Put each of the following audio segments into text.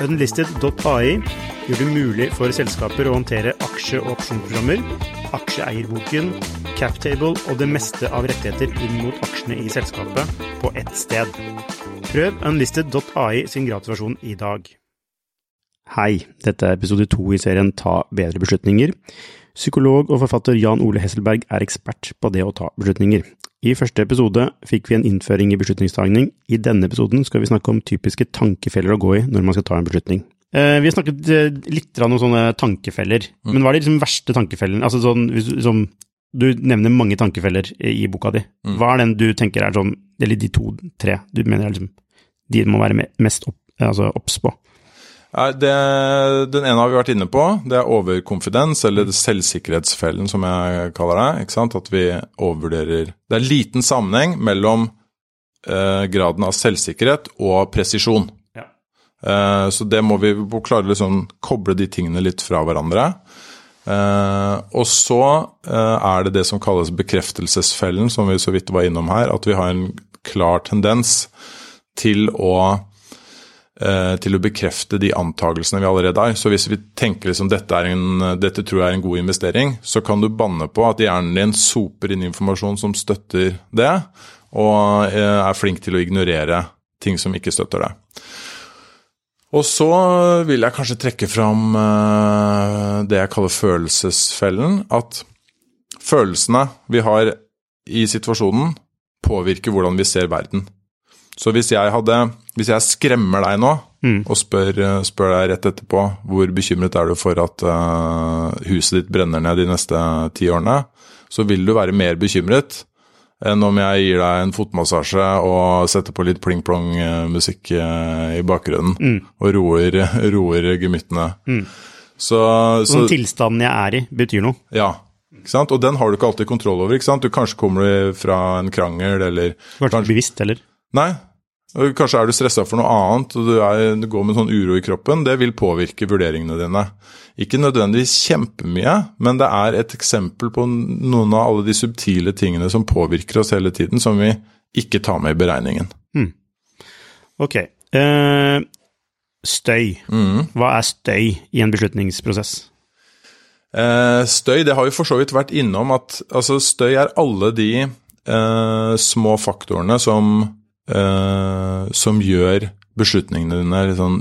Unlisted.ai gjør det mulig for selskaper å håndtere aksje- og opsjonsprogrammer, aksjeeierboken, captable og det meste av rettigheter inn mot aksjene i selskapet på ett sted. Prøv unlisted.ai sin gratulasjon i dag. Hei, dette er episode to i serien Ta bedre beslutninger. Psykolog og forfatter Jan Ole Hesselberg er ekspert på det å ta beslutninger. I første episode fikk vi en innføring i beslutningstagning. I denne episoden skal vi snakke om typiske tankefeller å gå i når man skal ta en beslutning. Eh, vi har snakket eh, litt om sånne tankefeller, mm. men hva er de liksom verste tankefellene? Altså sånn, liksom, du nevner mange tankefeller i boka di. Mm. Hva er den du tenker er sånn, eller de to-tre du mener er liksom, de må være mest obs altså, på? Det, den ene har vi vært inne på. Det er overkonfidens, eller selvsikkerhetsfellen, som jeg kaller det. ikke sant? At vi overvurderer Det er liten sammenheng mellom eh, graden av selvsikkerhet og presisjon. Ja. Eh, så det må vi klare å liksom, koble de tingene litt fra hverandre. Eh, og så eh, er det det som kalles bekreftelsesfellen, som vi så vidt var innom her. At vi har en klar tendens til å til å bekrefte de antakelsene vi allerede har. Så hvis vi tenker liksom dette, en, dette tror jeg er en god investering, så kan du banne på at hjernen din soper inn informasjon som støtter det, og eh, er flink til å ignorere ting som ikke støtter det. Og så vil jeg kanskje trekke fram eh, det jeg kaller følelsesfellen. At følelsene vi har i situasjonen, påvirker hvordan vi ser verden. Så hvis jeg, hadde, hvis jeg skremmer deg nå mm. og spør, spør, deg rett etterpå hvor bekymret er du for at uh, huset ditt brenner ned de neste ti årene, så vil du være mer bekymret enn om jeg gir deg en fotmassasje og setter på litt pling-plong-musikk eh, i bakgrunnen mm. og roer, roer gemyttene. Mm. Så, så, Den tilstanden jeg er i, betyr noe? Ja. Ikke sant? Og den har du ikke alltid kontroll over. ikke sant? Du Kanskje kommer fra en krangel eller Kanskje ikke bevisst heller? Nei, Kanskje er du stressa for noe annet og du, er, du, går med sånn uro i kroppen. Det vil påvirke vurderingene dine. Ikke nødvendigvis kjempemye, men det er et eksempel på noen av alle de subtile tingene som påvirker oss hele tiden, som vi ikke tar med i beregningen. Mm. Ok. Uh, støy. Mm. Hva er støy i en beslutningsprosess? Uh, støy, det har vi for så vidt vært innom at altså, støy er alle de uh, små faktorene som uh, som gjør beslutningene dine litt sånn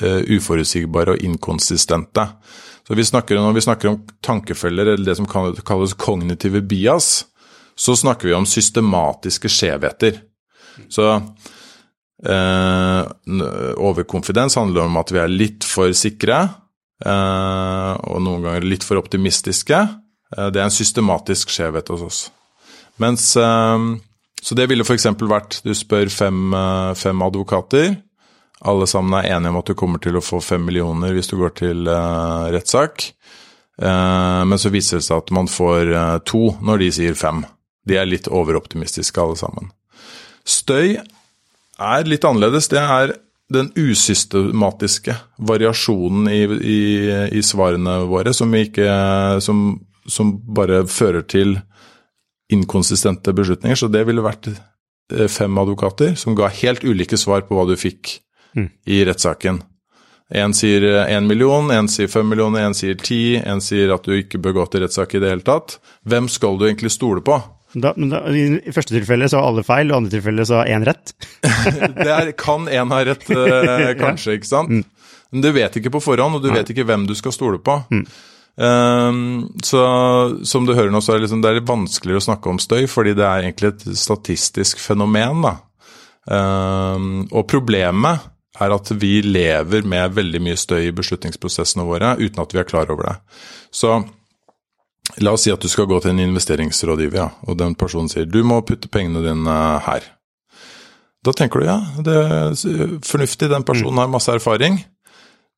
eh, uforutsigbare og inkonsistente. Så vi snakker, Når vi snakker om tankefeller, eller det som kalles kognitive bias, så snakker vi om systematiske skjevheter. Så eh, overkonfidens handler om at vi er litt for sikre, og noen ganger litt for optimistiske. det er en systematisk skjevhet hos oss. Mens så det ville f.eks. vært du spør fem, eh, fem, advokater. Alle sammen er enige om at du kommer til å få fem millioner hvis du går til uh, rettssak. Uh, men så viser det seg at man får uh, to når de sier fem. De er litt overoptimistiske alle sammen. Støy er litt annerledes. Det er den usystematiske variasjonen i, i, i svarene våre som, ikke, som, som bare fører til inkonsistente beslutninger. Så det ville vært eh, fem advokater som ga helt ulike svar på hva du fikk mm. i rettssaken. Én sier én eh, million, én sier fem millioner, én sier ti, én sier at du ikke bør gå til rettssak i det hele tatt. Hvem skal du egentlig stole på? Da, da, I første tilfelle så har alle feil, og i andre tilfelle så har én rett. Der kan én ha rett, kanskje, kanskje, ikke sant? Mm. Men du vet ikke på forhånd, og du vet ikke hvem du skal stole på. Mm. Um, så som du hører nå, så er det, liksom, det er litt vanskeligere å snakke om støy, fordi det er egentlig et statistisk fenomen. da. Um, og problemet er at vi lever med veldig mye støy i beslutningsprosessene våre uten at vi er klar over det. Så la oss si at du skal gå til en investeringsrådgiver, ja, og den personen sier du må putte pengene dine her. Da tenker du ja, det er fornuftig, den personen har masse erfaring.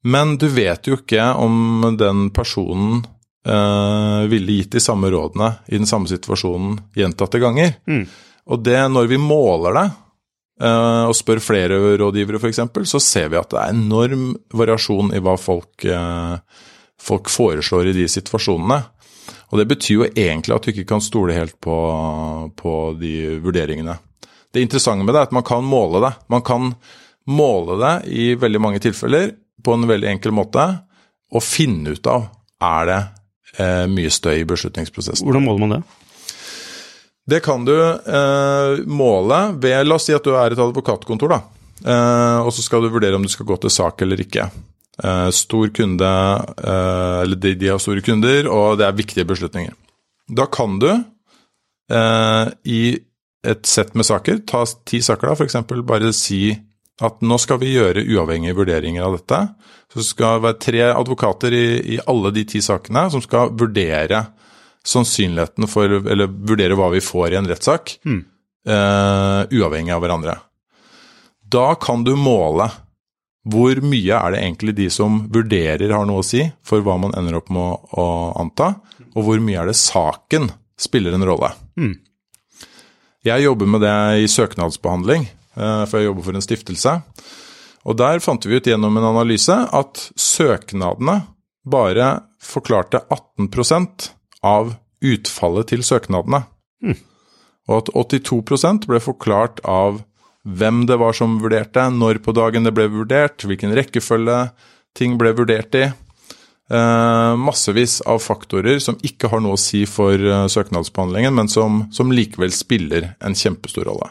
Men du vet jo ikke om den personen eh, ville gitt de samme rådene i den samme situasjonen gjentatte ganger. Mm. Og det, når vi måler det, eh, og spør flere rådgivere f.eks., så ser vi at det er enorm variasjon i hva folk, eh, folk foreslår i de situasjonene. Og det betyr jo egentlig at du ikke kan stole helt på, på de vurderingene. Det interessante med det er at man kan måle det. Man kan måle det i veldig mange tilfeller på en veldig enkel måte, og finne ut av er det eh, mye støy i beslutningsprosessen. Hvordan måler man det? Det kan du eh, måle ved La oss si at du er et advokatkontor, da. Eh, og så skal du vurdere om du skal gå til sak eller ikke. Eh, stor kunde, eh, eller de, de, har store kunder, og det er viktige beslutninger. Da kan du eh, i et sett med saker, ta ti saker da, f.eks. bare si at nå skal vi gjøre uavhengige vurderinger av dette. Så det skal være tre advokater i, i alle de ti sakene som skal vurdere sannsynligheten for Eller vurdere hva vi får i en rettssak, Mm. uh, uavhengig av hverandre. Da kan du måle hvor mye er det egentlig de som vurderer har noe å si for hva man ender opp med å, å anta, og hvor mye er det saken spiller en rolle. Mm. Jeg jobber med det i søknadsbehandling, for jeg jobber for en stiftelse. Og der fant vi ut gjennom en analyse at søknadene bare forklarte 18% av utfallet til søknadene. Mm. Og at 82% ble forklart av hvem det var som vurderte, når på dagen det ble vurdert, hvilken rekkefølge ting ble vurdert i. Eh, massevis av faktorer som ikke har noe å si for eh, søknadsbehandlingen, men som, som likevel spiller en kjempestor rolle.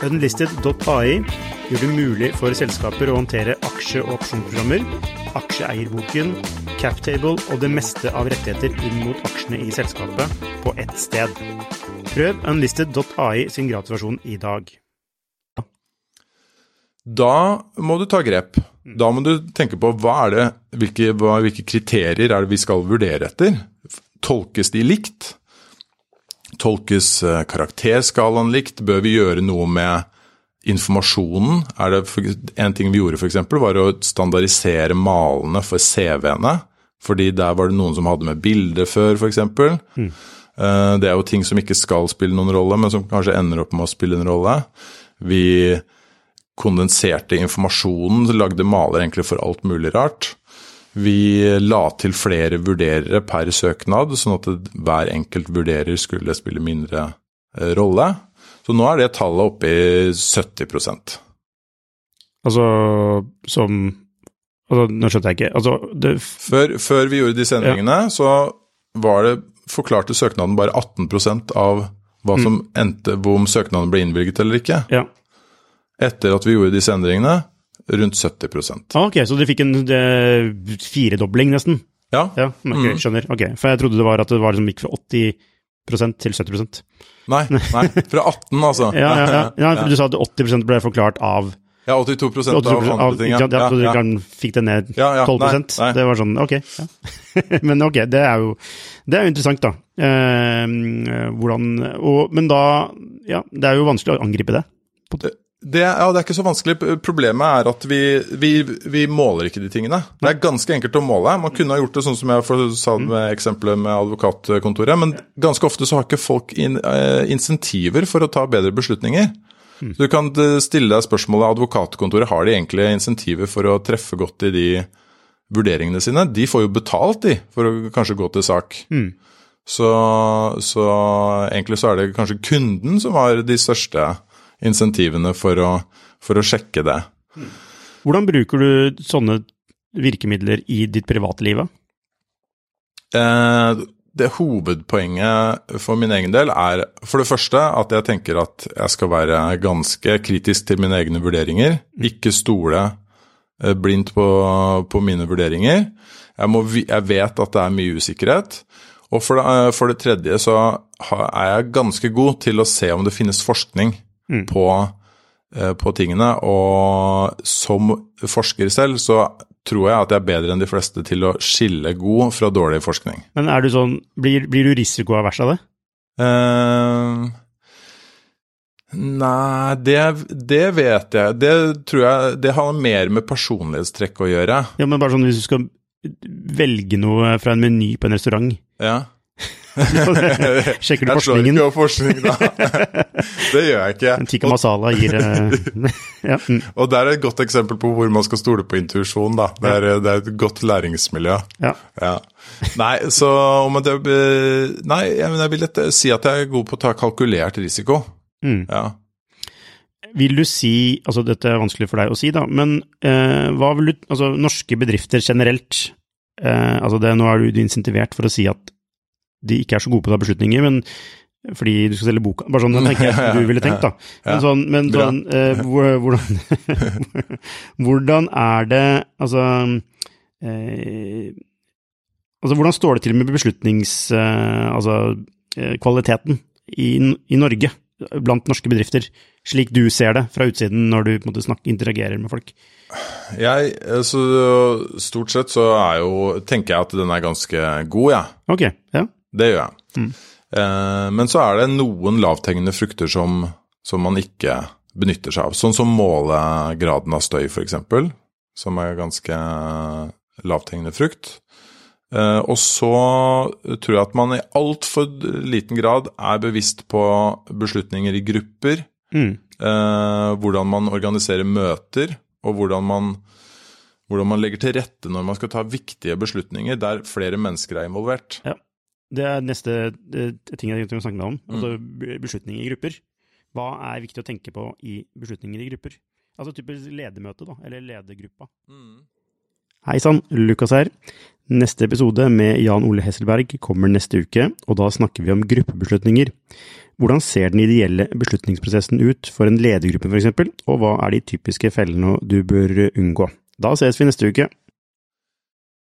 Unlisted.ai gjør det mulig for selskaper å håndtere aksje- og opsjonsprogrammer, aksjeeierboken, captable og det meste av rettigheter inn mot aksjene i selskapet på ett sted. Prøv unlisted.ai sin gratisversjon i dag. Da må du ta grep. Da må du tenke på hva er det, hvilke, hvilke kriterier er det vi skal vurdere etter. Tolkes de likt? Tolkes eh, karakterskalaen likt? Bør vi gjøre noe med informasjonen? Det for, en ting vi gjorde f.eks., var å standardisere malene for CV-ene. Fordi der var det noen som hadde med bilde før, f.eks. Mm. Uh, det er jo ting som ikke skal spille noen rolle, men som kanskje ender opp med å spille en rolle. Vi kondenserte informasjonen, lagde maler egentlig for alt mulig rart. Vi la til flere vurderere per søknad, sånn at hver enkelt vurderer skulle spille mindre eh, rolle. Så nå er det tallet oppe i 70% Altså som altså, Nå skjønte jeg ikke. Altså, det, før, før, vi gjorde disse endringene, ja. så var det forklarte søknaden bare 18% av hva som mm. endte, om søknaden ble innvilget eller ikke. Ja. Etter at vi gjorde disse endringene, rundt 70 ah, Ok, så dere fikk en firedobling, nesten? Ja. ja okay, mm. Skjønner. ok. For jeg trodde det var at det var liksom gikk fra 80% til 70 Nei, nei, fra 18, altså. ja, ja, ja, ja, for Du sa at 80% ble forklart av Ja, 82, 82 av andre ting. Ja, ja, så dere fikk det ned 12 nei, nei. Det var sånn, ok. men ok, det er jo, det er jo interessant, da. Eh, hvordan og, Men da Ja, det er jo vanskelig å angripe det. Det, ja, det er ikke så vanskelig. Problemet er at vi, vi, vi, måler ikke de tingene. Det er ganske enkelt å måle. Man kunne ha gjort det sånn som jeg sa med eksempelet med advokatkontoret, men ganske ofte så har ikke folk in, eh, insentiver for å ta bedre beslutninger. Mm. Så Du kan stille deg spørsmålet advokatkontoret har de egentlig insentiver for å treffe godt i de vurderingene sine. De får jo betalt, de, for å kanskje gå til sak. Mm. Så, så egentlig så er det kanskje kunden som har de største insentivene for å, for å sjekke det. Hvordan bruker du sånne virkemidler i ditt private liv? Eh, det hovedpoenget for min egen del er for det første at jeg tenker at jeg skal være ganske kritisk til mine egne vurderinger. Ikke stole eh, blindt på, på mine vurderinger. Jeg, må, jeg vet at det er mye usikkerhet. Og for det, eh, for det tredje så er jeg ganske god til å se om det finnes forskning Mm. på, eh, på tingene. Og som forsker selv så tror jeg at jeg er bedre enn de fleste til å skille god fra dårlig forskning. Men er du sånn, blir, blir du risikoavers av det? Uh, nei, det, det vet jeg. Det tror jeg Det har mer med personlighetstrekk å gjøre. Ja, men bare sånn hvis du skal velge noe fra en meny på en restaurant. Ja. Sjekker du Jeg slår ikke opp forskning, da. det gjør jeg ikke. En tikka masala gir eh, ja, mm, Og det er et godt eksempel på hvor man skal stole på intuisjon, da. Det er, det er et godt læringsmiljø. ja. Ja. Nei, så om jeg, eh, Nei, jeg, vil et- si at jeg er god på å ta kalkulert risiko. Mm. Ja. Vil du si, altså dette er vanskelig for deg å si da, men eh, hva vil du, altså norske bedrifter generelt, eh, altså det, nå er du insentivert for å si at de ikke er så gode på å ta beslutninger, men fordi du skal selge boka, bare sånn tenker jeg at du ville tenkt da. Men sånn, men sånn eh, hvordan, hvordan er det, altså, eh, altså hvordan står det til med beslutnings, eh, altså eh, kvaliteten i, i Norge? blant norske bedrifter, slik du ser det fra utsiden når du på en måte snakker, interagerer med folk? Jeg, så Stort sett så er jo, tenker jeg at den er ganske god, jeg. Ok, ja. Det gjør jeg. Eh, men så er det noen lavthengende frukter som, som man ikke benytter seg av. Sånn som målegraden av støy, f.eks., som er ganske lavthengende frukt. Eh, og så tror jeg at man i altfor liten grad er bevisst på beslutninger i grupper. Mm. Eh, hvordan man organiserer møter, og hvordan man, hvordan man legger til rette når man skal ta viktige beslutninger der flere mennesker er involvert. Det er neste eh, ting jeg tenkte å snakke om, altså beslutninger i grupper. Hva er viktig å tenke på i beslutninger i grupper? Altså typisk ledermøte, da, eller ledergruppa. Hei sann, Lukas her. Neste episode med Jan Ole Hesselberg kommer neste uke, og da snakker vi om gruppebeslutninger. Hvordan ser den ideelle beslutningsprosessen ut for en ledergruppe f.eks., og hva er de typiske fellene du bør unngå? Da ses vi neste uke.